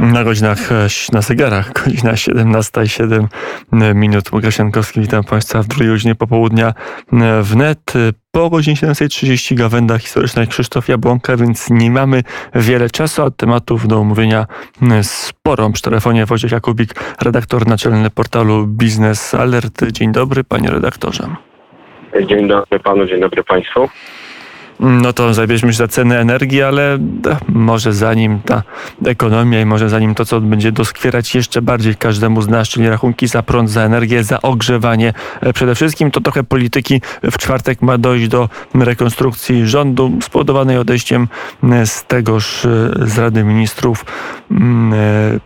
Na godzinach, e, na zegarach, godzina 17.07 e, minut. Łukasz witam Państwa w drugiej godzinie popołudnia e, wnet. Po godzinie 17.30 gawenda historyczna Krzysztof Jabłonka, więc nie mamy wiele czasu, a tematów do omówienia sporo. Przy telefonie Wojciech Jakubik, redaktor naczelny portalu Biznes Alert. Dzień dobry, panie redaktorze. Dzień dobry panu, dzień dobry państwu. No to zabierzmy się za ceny energii, ale e, może zanim ta ekonomia i może zanim to, co będzie doskwierać jeszcze bardziej każdemu z nas, czyli rachunki za prąd, za energię, za ogrzewanie e, przede wszystkim, to trochę polityki w czwartek ma dojść do rekonstrukcji rządu spowodowanej odejściem e, z tegoż z Rady Ministrów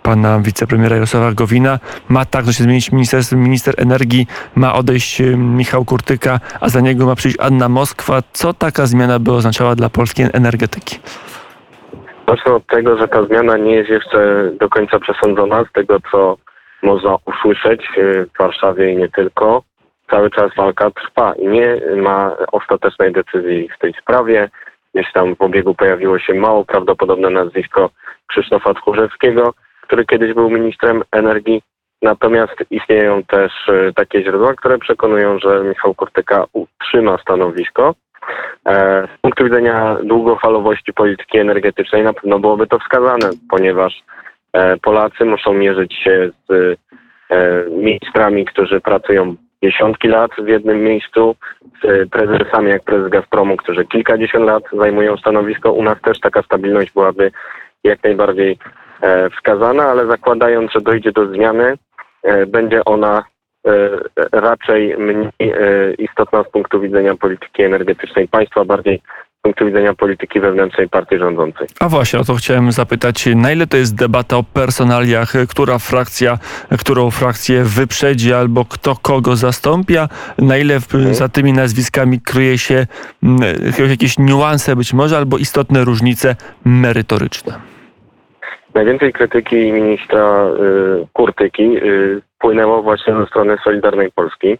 pana wicepremiera Jarosława Gowina. Ma także się zmienić minister, minister energii, ma odejść Michał Kurtyka, a za niego ma przyjść Anna Moskwa. Co taka zmiana by oznaczała dla polskiej energetyki? Zacznę od tego, że ta zmiana nie jest jeszcze do końca przesądzona. Z tego, co można usłyszeć w Warszawie i nie tylko, cały czas walka trwa i nie ma ostatecznej decyzji w tej sprawie. Gdzieś tam w obiegu pojawiło się mało prawdopodobne nazwisko Krzysztofa Tchórzewskiego, który kiedyś był ministrem energii. Natomiast istnieją też e, takie źródła, które przekonują, że Michał Kurtyka utrzyma stanowisko. E, z punktu widzenia długofalowości polityki energetycznej na pewno byłoby to wskazane, ponieważ e, Polacy muszą mierzyć się z ministrami, którzy pracują dziesiątki lat w jednym miejscu, z prezesami jak prezes Gazpromu, którzy kilkadziesiąt lat zajmują stanowisko. U nas też taka stabilność byłaby jak najbardziej e, wskazana, ale zakładając, że dojdzie do zmiany, e, będzie ona e, raczej mniej istotna z punktu widzenia polityki energetycznej państwa, bardziej z punktu widzenia polityki wewnętrznej partii rządzącej. A właśnie, o to chciałem zapytać, na ile to jest debata o personaliach, która frakcja, którą frakcję wyprzedzi albo kto kogo zastąpia, na ile mhm. za tymi nazwiskami kryje się jakieś niuanse być może albo istotne różnice merytoryczne? Najwięcej krytyki ministra y, Kurtyki y, płynęło właśnie ze strony Solidarnej Polski,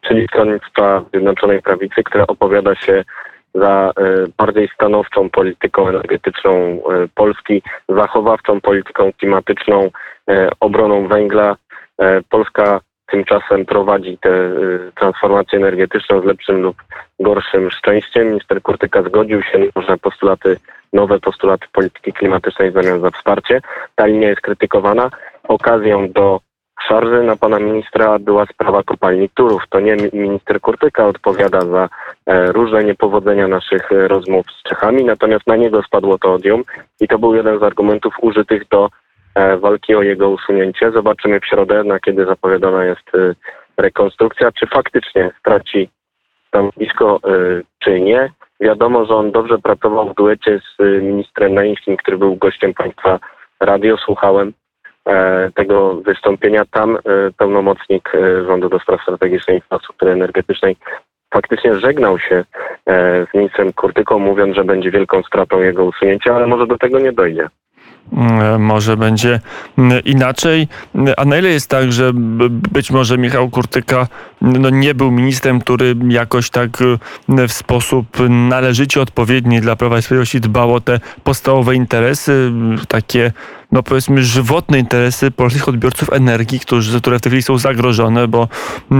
czyli Stronnictwa Zjednoczonej Prawicy, które opowiada się za y, bardziej stanowczą polityką energetyczną Polski, zachowawczą polityką klimatyczną, obroną węgla. Polska tymczasem prowadzi tę transformację energetyczną z lepszym lub gorszym szczęściem. Minister Kurtyka zgodził się na postulaty nowe postulaty polityki klimatycznej w zamian za wsparcie. Ta linia jest krytykowana. Okazją do szarży na pana ministra była sprawa kopalni Turów. To nie minister Kurtyka odpowiada za e, różne niepowodzenia naszych e, rozmów z Czechami, natomiast na niego spadło to odium i to był jeden z argumentów użytych do walki o jego usunięcie. Zobaczymy w środę, na kiedy zapowiadana jest rekonstrukcja, czy faktycznie straci stanowisko, czy nie. Wiadomo, że on dobrze pracował w duecie z ministrem Naimskim, który był gościem państwa radio. Słuchałem e, tego wystąpienia. Tam e, pełnomocnik e, rządu do spraw strategicznej infrastruktury energetycznej faktycznie żegnał się z ministrem Kurtyką, mówiąc, że będzie wielką stratą jego usunięcia, ale może do tego nie dojdzie. Mm, może będzie mm, inaczej. A na ile jest tak, że być może Michał Kurtyka no, nie był ministrem, który jakoś tak w sposób należycie odpowiedni dla Prawa i Sprawiedliwości dbał o te podstawowe interesy, takie no powiedzmy żywotne interesy polskich odbiorców energii, którzy, które w tej chwili są zagrożone, bo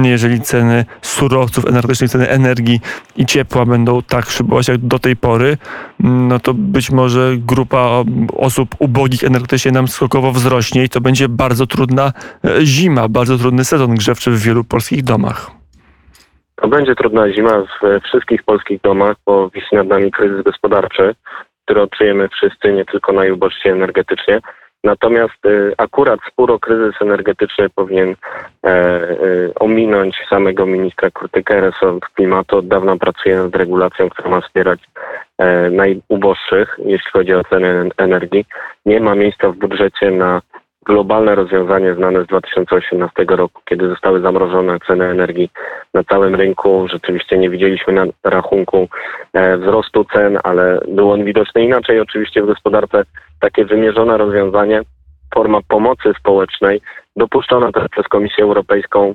jeżeli ceny surowców energetycznych, ceny energii i ciepła będą tak szybować jak do tej pory, no to być może grupa osób ubogich energetycznie nam skokowo wzrośnie i to będzie bardzo trudna e, zima, bardzo trudny sezon grzewczy w wielu polskich domach. To będzie trudna zima w wszystkich polskich domach, bo wisi nad nami kryzys gospodarczy, który odczujemy wszyscy, nie tylko najubożsi energetycznie. Natomiast y, akurat spór o kryzys energetyczny powinien e, e, ominąć samego ministra Kurtyka. Resort Klimatu od dawna pracuje nad regulacją, która ma wspierać e, najuboższych, jeśli chodzi o ceny energii. Nie ma miejsca w budżecie na globalne rozwiązanie znane z 2018 roku, kiedy zostały zamrożone ceny energii na całym rynku. Rzeczywiście nie widzieliśmy na rachunku e, wzrostu cen, ale był on widoczny inaczej. Oczywiście w gospodarce takie wymierzone rozwiązanie, forma pomocy społecznej, dopuszczona też przez Komisję Europejską,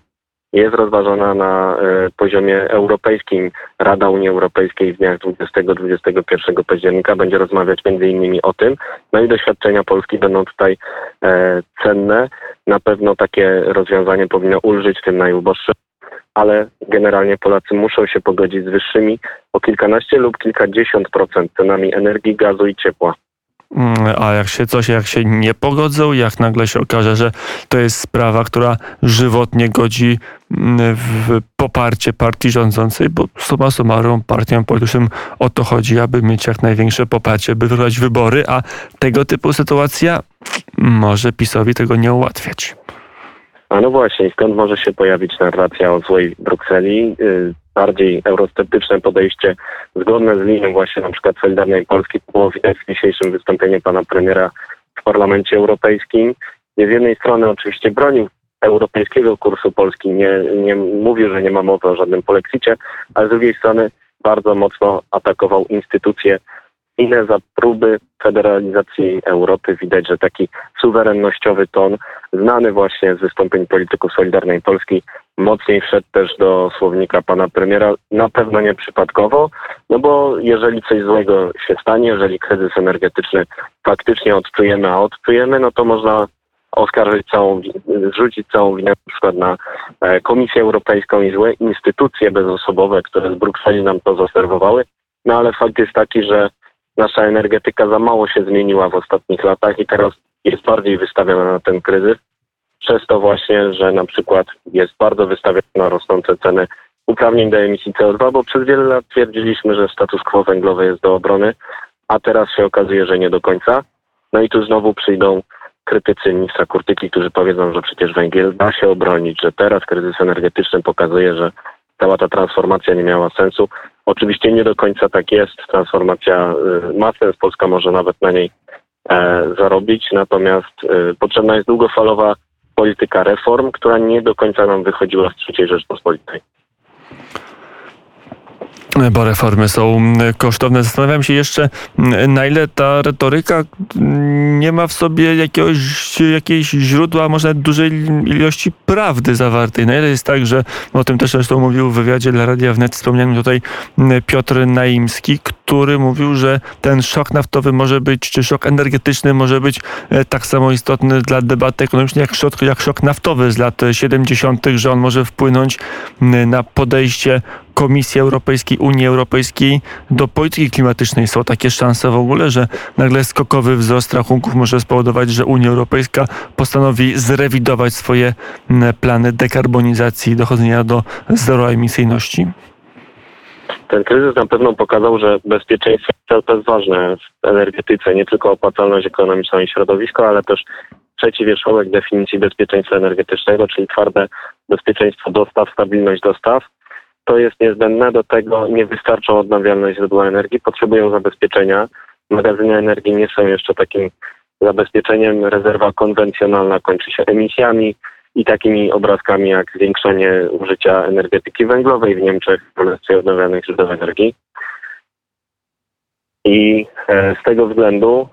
jest rozważana na e, poziomie europejskim. Rada Unii Europejskiej w dniach 20-21 października będzie rozmawiać między innymi o tym. No i doświadczenia Polski będą tutaj cenne. Na pewno takie rozwiązanie powinno ulżyć tym najuboższym, ale generalnie Polacy muszą się pogodzić z wyższymi o kilkanaście lub kilkadziesiąt procent cenami energii, gazu i ciepła. Mm, a jak się coś, jak się nie pogodzą, jak nagle się okaże, że to jest sprawa, która żywotnie godzi mm, w poparcie partii rządzącej, bo suma summarum partiom politycznym o to chodzi, aby mieć jak największe poparcie, by wygrać wybory, a tego typu sytuacja może PiSowi tego nie ułatwiać. A no właśnie, skąd może się pojawić narracja o złej Brukseli? Y, bardziej eurosceptyczne podejście, zgodne z linią właśnie na przykład Solidarnej Polski, było widać w dzisiejszym wystąpieniu pana premiera w Parlamencie Europejskim. Nie z jednej strony oczywiście bronił europejskiego kursu Polski, nie, nie mówił, że nie ma mowy o żadnym polexicie, ale z drugiej strony bardzo mocno atakował instytucje inne za próby federalizacji Europy. Widać, że taki suwerennościowy ton, znany właśnie z wystąpień polityków Solidarnej Polski, mocniej wszedł też do słownika pana premiera, na pewno nie przypadkowo, no bo jeżeli coś złego się stanie, jeżeli kryzys energetyczny faktycznie odczujemy, a odczujemy, no to można oskarżyć całą, zrzucić całą winę na przykład na e, Komisję Europejską i złe instytucje bezosobowe, które z Brukseli nam to zaserwowały. No ale fakt jest taki, że nasza energetyka za mało się zmieniła w ostatnich latach i teraz jest bardziej wystawiona na ten kryzys. Przez to właśnie, że na przykład jest bardzo wystawiona na rosnące ceny uprawnień do emisji CO2, bo przez wiele lat twierdziliśmy, że status quo węglowy jest do obrony, a teraz się okazuje, że nie do końca. No i tu znowu przyjdą krytycy ministra Kurtyki, którzy powiedzą, że przecież węgiel da się obronić, że teraz kryzys energetyczny pokazuje, że cała ta transformacja nie miała sensu. Oczywiście nie do końca tak jest. Transformacja y, ma sens, Polska może nawet na niej e, zarobić, natomiast y, potrzebna jest długofalowa polityka reform, która nie do końca nam wychodziła z III Rzeczpospolitej bo reformy są kosztowne. Zastanawiam się jeszcze, na ile ta retoryka nie ma w sobie jakiegoś, jakiejś źródła, może dużej ilości prawdy zawartej. Na ile jest tak, że o tym też zresztą mówił w wywiadzie dla Radia Wnet, wspomniany tutaj Piotr Naimski, który mówił, że ten szok naftowy może być, czy szok energetyczny może być e, tak samo istotny dla debaty ekonomicznej, jak szok, jak szok naftowy z lat 70., że on może wpłynąć na podejście Komisji Europejskiej, Unii Europejskiej do polityki klimatycznej. Są takie szanse w ogóle, że nagle skokowy wzrost rachunków może spowodować, że Unia Europejska postanowi zrewidować swoje plany dekarbonizacji i dochodzenia do zeroemisyjności? Ten kryzys na pewno pokazał, że bezpieczeństwo to jest ważne w energetyce, nie tylko opłacalność ekonomiczna i środowisko, ale też trzeci wierzchołek definicji bezpieczeństwa energetycznego, czyli twarde bezpieczeństwo dostaw, stabilność dostaw to jest niezbędne. Do tego nie wystarczą odnawialne źródła energii, potrzebują zabezpieczenia. Magazyny energii nie są jeszcze takim zabezpieczeniem. Rezerwa konwencjonalna kończy się emisjami i takimi obrazkami jak zwiększenie użycia energetyki węglowej w Niemczech w Królestwie Odnawialnych Źródeł Energii. I e, z tego względu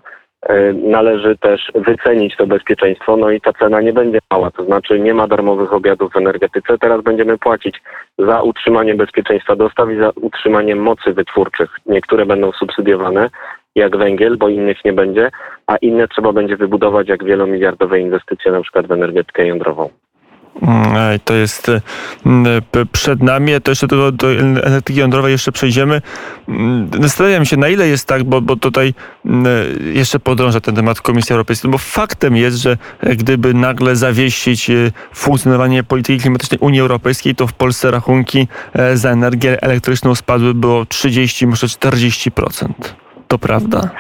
należy też wycenić to bezpieczeństwo, no i ta cena nie będzie mała, to znaczy nie ma darmowych obiadów w energetyce, teraz będziemy płacić za utrzymanie bezpieczeństwa dostaw i za utrzymanie mocy wytwórczych. Niektóre będą subsydiowane, jak węgiel, bo innych nie będzie, a inne trzeba będzie wybudować jak wielomiliardowe inwestycje na przykład w energetykę jądrową. Mm, to jest mm, przed nami, to jeszcze do, do energetyki jądrowej jeszcze przejdziemy. Mm, zastanawiam się, na ile jest tak, bo, bo tutaj jeszcze podrąża ten temat Komisji Europejskiej, bo faktem jest, że gdyby nagle zawiesić e, funkcjonowanie polityki klimatycznej Unii Europejskiej, to w Polsce rachunki e, za energię elektryczną spadłyby o 30, może 40%. To prawda?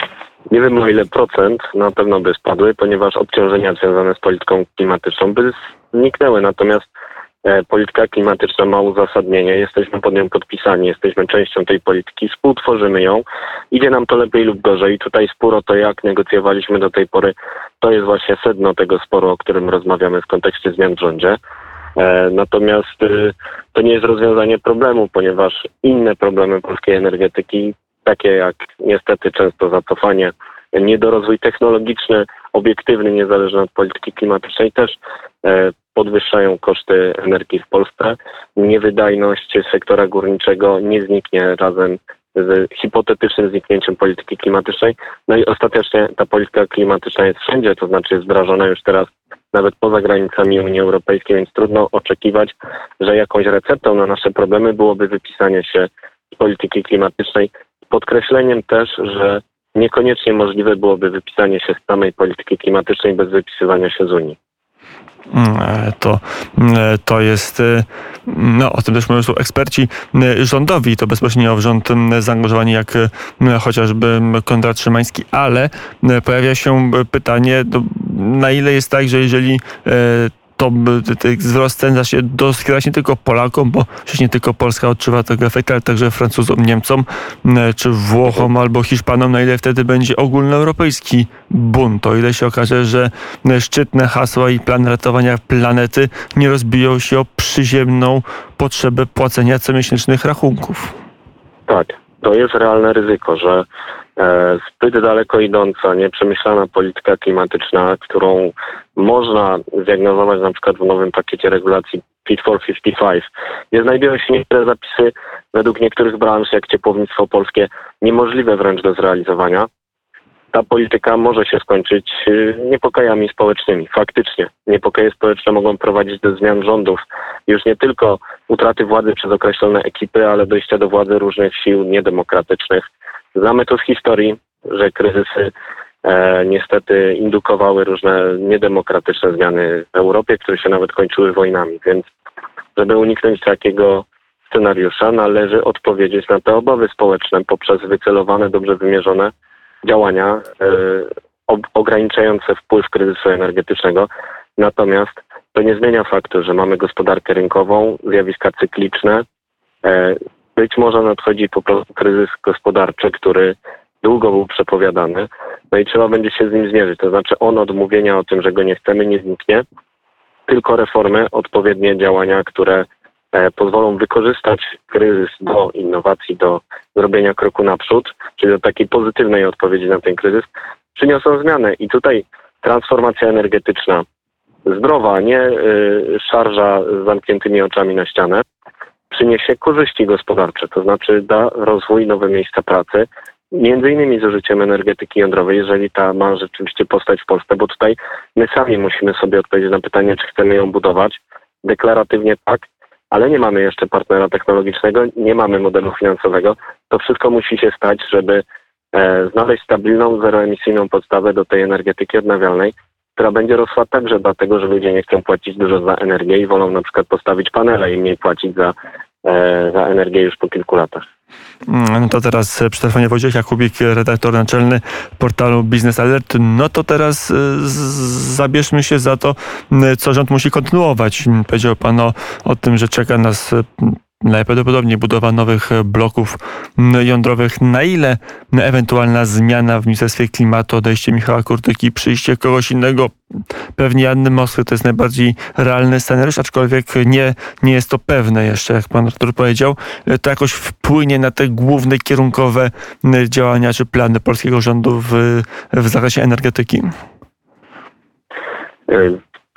Nie wiem o ile procent, na pewno by spadły, ponieważ obciążenia związane z polityką klimatyczną by zniknęły. Natomiast e, polityka klimatyczna ma uzasadnienie, jesteśmy pod nią podpisani, jesteśmy częścią tej polityki, współtworzymy ją. Idzie nam to lepiej lub gorzej. I tutaj spór o to, jak negocjowaliśmy do tej pory, to jest właśnie sedno tego sporu, o którym rozmawiamy w kontekście zmian w rządzie. E, natomiast y, to nie jest rozwiązanie problemu, ponieważ inne problemy polskiej energetyki takie jak niestety często zacofanie, niedorozwój technologiczny, obiektywny, niezależny od polityki klimatycznej też e, podwyższają koszty energii w Polsce. Niewydajność sektora górniczego nie zniknie razem z hipotetycznym zniknięciem polityki klimatycznej. No i ostatecznie ta polityka klimatyczna jest wszędzie, to znaczy jest wdrażana już teraz nawet poza granicami Unii Europejskiej, więc trudno oczekiwać, że jakąś receptą na nasze problemy byłoby wypisanie się z polityki klimatycznej. Z podkreśleniem też, że niekoniecznie możliwe byłoby wypisanie się z samej polityki klimatycznej bez wypisywania się z Unii. Mm, e, to, mm, e, to jest, e, no o tym też mówią eksperci rządowi, to bezpośrednio w rząd zaangażowani jak chociażby Konrad Szymański, ale pojawia się pytanie, na ile jest tak, że jeżeli to wzrost cen zacznie doskwierać nie tylko Polakom, bo przecież nie tylko Polska odczuwa tego efekt, ale także Francuzom, Niemcom, czy Włochom albo Hiszpanom, na ile wtedy będzie ogólnoeuropejski bunt, o ile się okaże, że szczytne hasła i plan ratowania planety nie rozbiją się o przyziemną potrzebę płacenia comiesięcznych rachunków. Tak, to jest realne ryzyko, że E, zbyt daleko idąca, nieprzemyślana polityka klimatyczna, którą można zdiagnozować na przykład w nowym pakiecie regulacji Fit for 55, gdzie znajdują się niektóre zapisy według niektórych branż, jak ciepłownictwo polskie, niemożliwe wręcz do zrealizowania ta polityka może się skończyć y, niepokojami społecznymi. Faktycznie niepokoje społeczne mogą prowadzić do zmian rządów. Już nie tylko utraty władzy przez określone ekipy, ale dojścia do władzy różnych sił niedemokratycznych. Znamy to z historii, że kryzysy e, niestety indukowały różne niedemokratyczne zmiany w Europie, które się nawet kończyły wojnami. Więc żeby uniknąć takiego scenariusza, należy odpowiedzieć na te obawy społeczne poprzez wycelowane, dobrze wymierzone działania e, ograniczające wpływ kryzysu energetycznego. Natomiast to nie zmienia faktu, że mamy gospodarkę rynkową, zjawiska cykliczne. Być może nadchodzi po prostu kryzys gospodarczy, który długo był przepowiadany, no i trzeba będzie się z nim zmierzyć. To znaczy on od mówienia o tym, że go nie chcemy, nie zniknie, tylko reformy, odpowiednie działania, które E, pozwolą wykorzystać kryzys do innowacji, do zrobienia kroku naprzód, czyli do takiej pozytywnej odpowiedzi na ten kryzys, przyniosą zmianę. I tutaj transformacja energetyczna zdrowa, nie y, szarża z zamkniętymi oczami na ścianę, przyniesie korzyści gospodarcze, to znaczy da rozwój, nowe miejsca pracy, między innymi z użyciem energetyki jądrowej, jeżeli ta ma rzeczywiście powstać w Polsce, bo tutaj my sami musimy sobie odpowiedzieć na pytanie, czy chcemy ją budować. Deklaratywnie tak, ale nie mamy jeszcze partnera technologicznego, nie mamy modelu finansowego. To wszystko musi się stać, żeby e, znaleźć stabilną, zeroemisyjną podstawę do tej energetyki odnawialnej, która będzie rosła także dlatego, że ludzie nie chcą płacić dużo za energię i wolą na przykład postawić panele i mniej płacić za, e, za energię już po kilku latach. No to teraz przy telefonie Wojciech Jakubik, redaktor naczelny portalu Business Alert. No to teraz y, zabierzmy się za to, co rząd musi kontynuować. Powiedział Pan o, o tym, że czeka nas najprawdopodobniej budowa nowych bloków jądrowych. Na ile ewentualna zmiana w Ministerstwie Klimatu, odejście Michała Kurtyki, przyjście kogoś innego, pewnie Anny Moskwy, to jest najbardziej realny scenariusz, aczkolwiek nie, nie jest to pewne jeszcze, jak pan doktor powiedział, to jakoś wpłynie na te główne kierunkowe działania czy plany polskiego rządu w, w zakresie energetyki.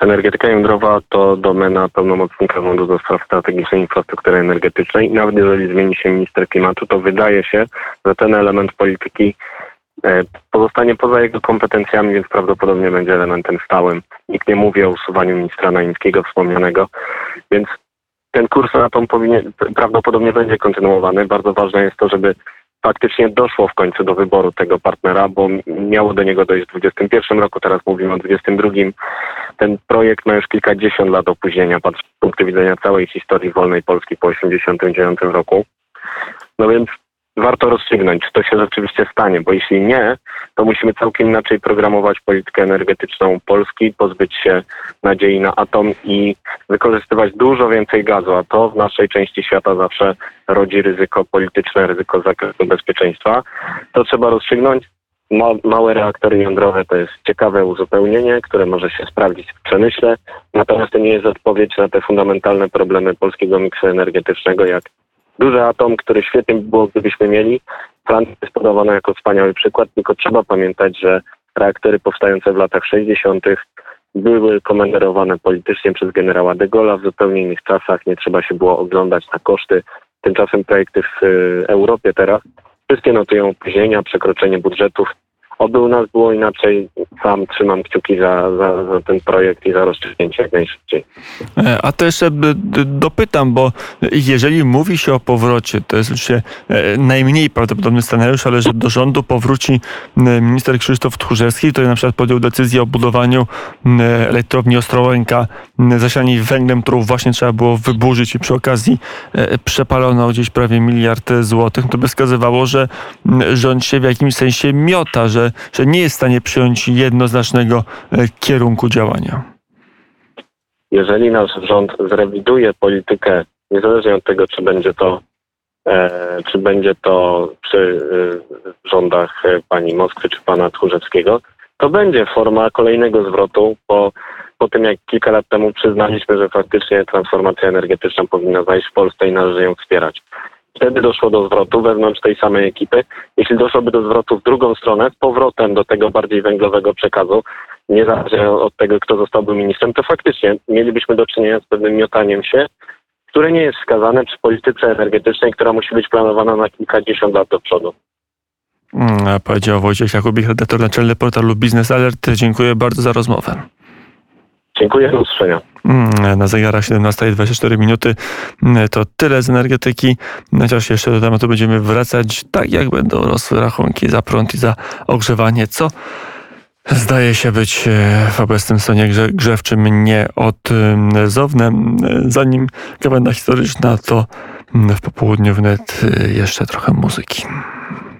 Energetyka jądrowa to domena pełnomocnika rządu do spraw strategicznej infrastruktury energetycznej nawet jeżeli zmieni się minister klimatu, to wydaje się, że ten element polityki e, pozostanie poza jego kompetencjami, więc prawdopodobnie będzie elementem stałym. Nikt nie mówi o usuwaniu ministra Naimskiego wspomnianego, więc ten kurs na tą powinien, prawdopodobnie będzie kontynuowany. Bardzo ważne jest to, żeby faktycznie doszło w końcu do wyboru tego partnera, bo miało do niego dojść w 2021 roku, teraz mówimy o 2022. Ten projekt ma już kilkadziesiąt lat opóźnienia, patrz z punktu widzenia całej historii wolnej Polski po 1989 roku. No więc warto rozstrzygnąć, czy to się rzeczywiście stanie, bo jeśli nie, to musimy całkiem inaczej programować politykę energetyczną Polski, pozbyć się nadziei na atom i wykorzystywać dużo więcej gazu, a to w naszej części świata zawsze rodzi ryzyko polityczne, ryzyko zakresu bezpieczeństwa. To trzeba rozstrzygnąć. Ma, małe reaktory jądrowe to jest ciekawe uzupełnienie, które może się sprawdzić w przemyśle, natomiast to nie jest odpowiedź na te fundamentalne problemy polskiego miksu energetycznego, jak duży atom, który świetnie by było, gdybyśmy mieli. Francja jest podawana jako wspaniały przykład, tylko trzeba pamiętać, że reaktory powstające w latach 60. były komenderowane politycznie przez generała de Gaulle'a w zupełnie innych czasach. Nie trzeba się było oglądać na koszty. Tymczasem projekty w y, Europie teraz Wszystkie notują opóźnienia, przekroczenie budżetów. Oby u nas było inaczej. Sam trzymam kciuki za, za, za ten projekt i za rozstrzygnięcie jak najszybciej. E, A to jeszcze dopytam, bo jeżeli mówi się o powrocie, to jest oczywiście e, najmniej prawdopodobny scenariusz, ale że do rządu powróci minister Krzysztof Tchórzewski, który na przykład podjął decyzję o budowaniu elektrowni Ostrołęka m, zasianej węglem, którą właśnie trzeba było wyburzyć i przy okazji e, przepalono gdzieś prawie miliard złotych, to by wskazywało, że rząd się w jakimś sensie miota, że, że nie jest w stanie przyjąć jednoznacznego e, kierunku działania. jeżeli nasz rząd zrewiduje politykę, niezależnie od tego, czy będzie to, e, czy będzie to przy e, rządach pani Moskwy czy pana Tchórzewskiego, to będzie forma kolejnego zwrotu po, po tym, jak kilka lat temu przyznaliśmy, że faktycznie transformacja energetyczna powinna zajść w Polsce i należy ją wspierać. Wtedy doszło do zwrotu wewnątrz tej samej ekipy. Jeśli doszłoby do zwrotu w drugą stronę, z powrotem do tego bardziej węglowego przekazu, niezależnie od tego, kto zostałby ministrem, to faktycznie mielibyśmy do czynienia z pewnym miotaniem się, które nie jest wskazane przy polityce energetycznej, która musi być planowana na kilkadziesiąt lat do przodu. Mm, Powiedział Wojciech Jakubik, redaktor naczelny portalu Biznes Alert. Dziękuję bardzo za rozmowę. Dziękuję, do usłyszenia. Mm, Na zegarach 17.24 minuty Mm, to tyle z energetyki. Chociaż jeszcze do tematu będziemy wracać, tak jak będą rosły rachunki za prąd i za ogrzewanie, co zdaje się być e, w obecnym stanie grze, grzewczym nieodzowne. Zanim gawenda historyczna, to mm, w popołudniu wnet e, jeszcze trochę muzyki.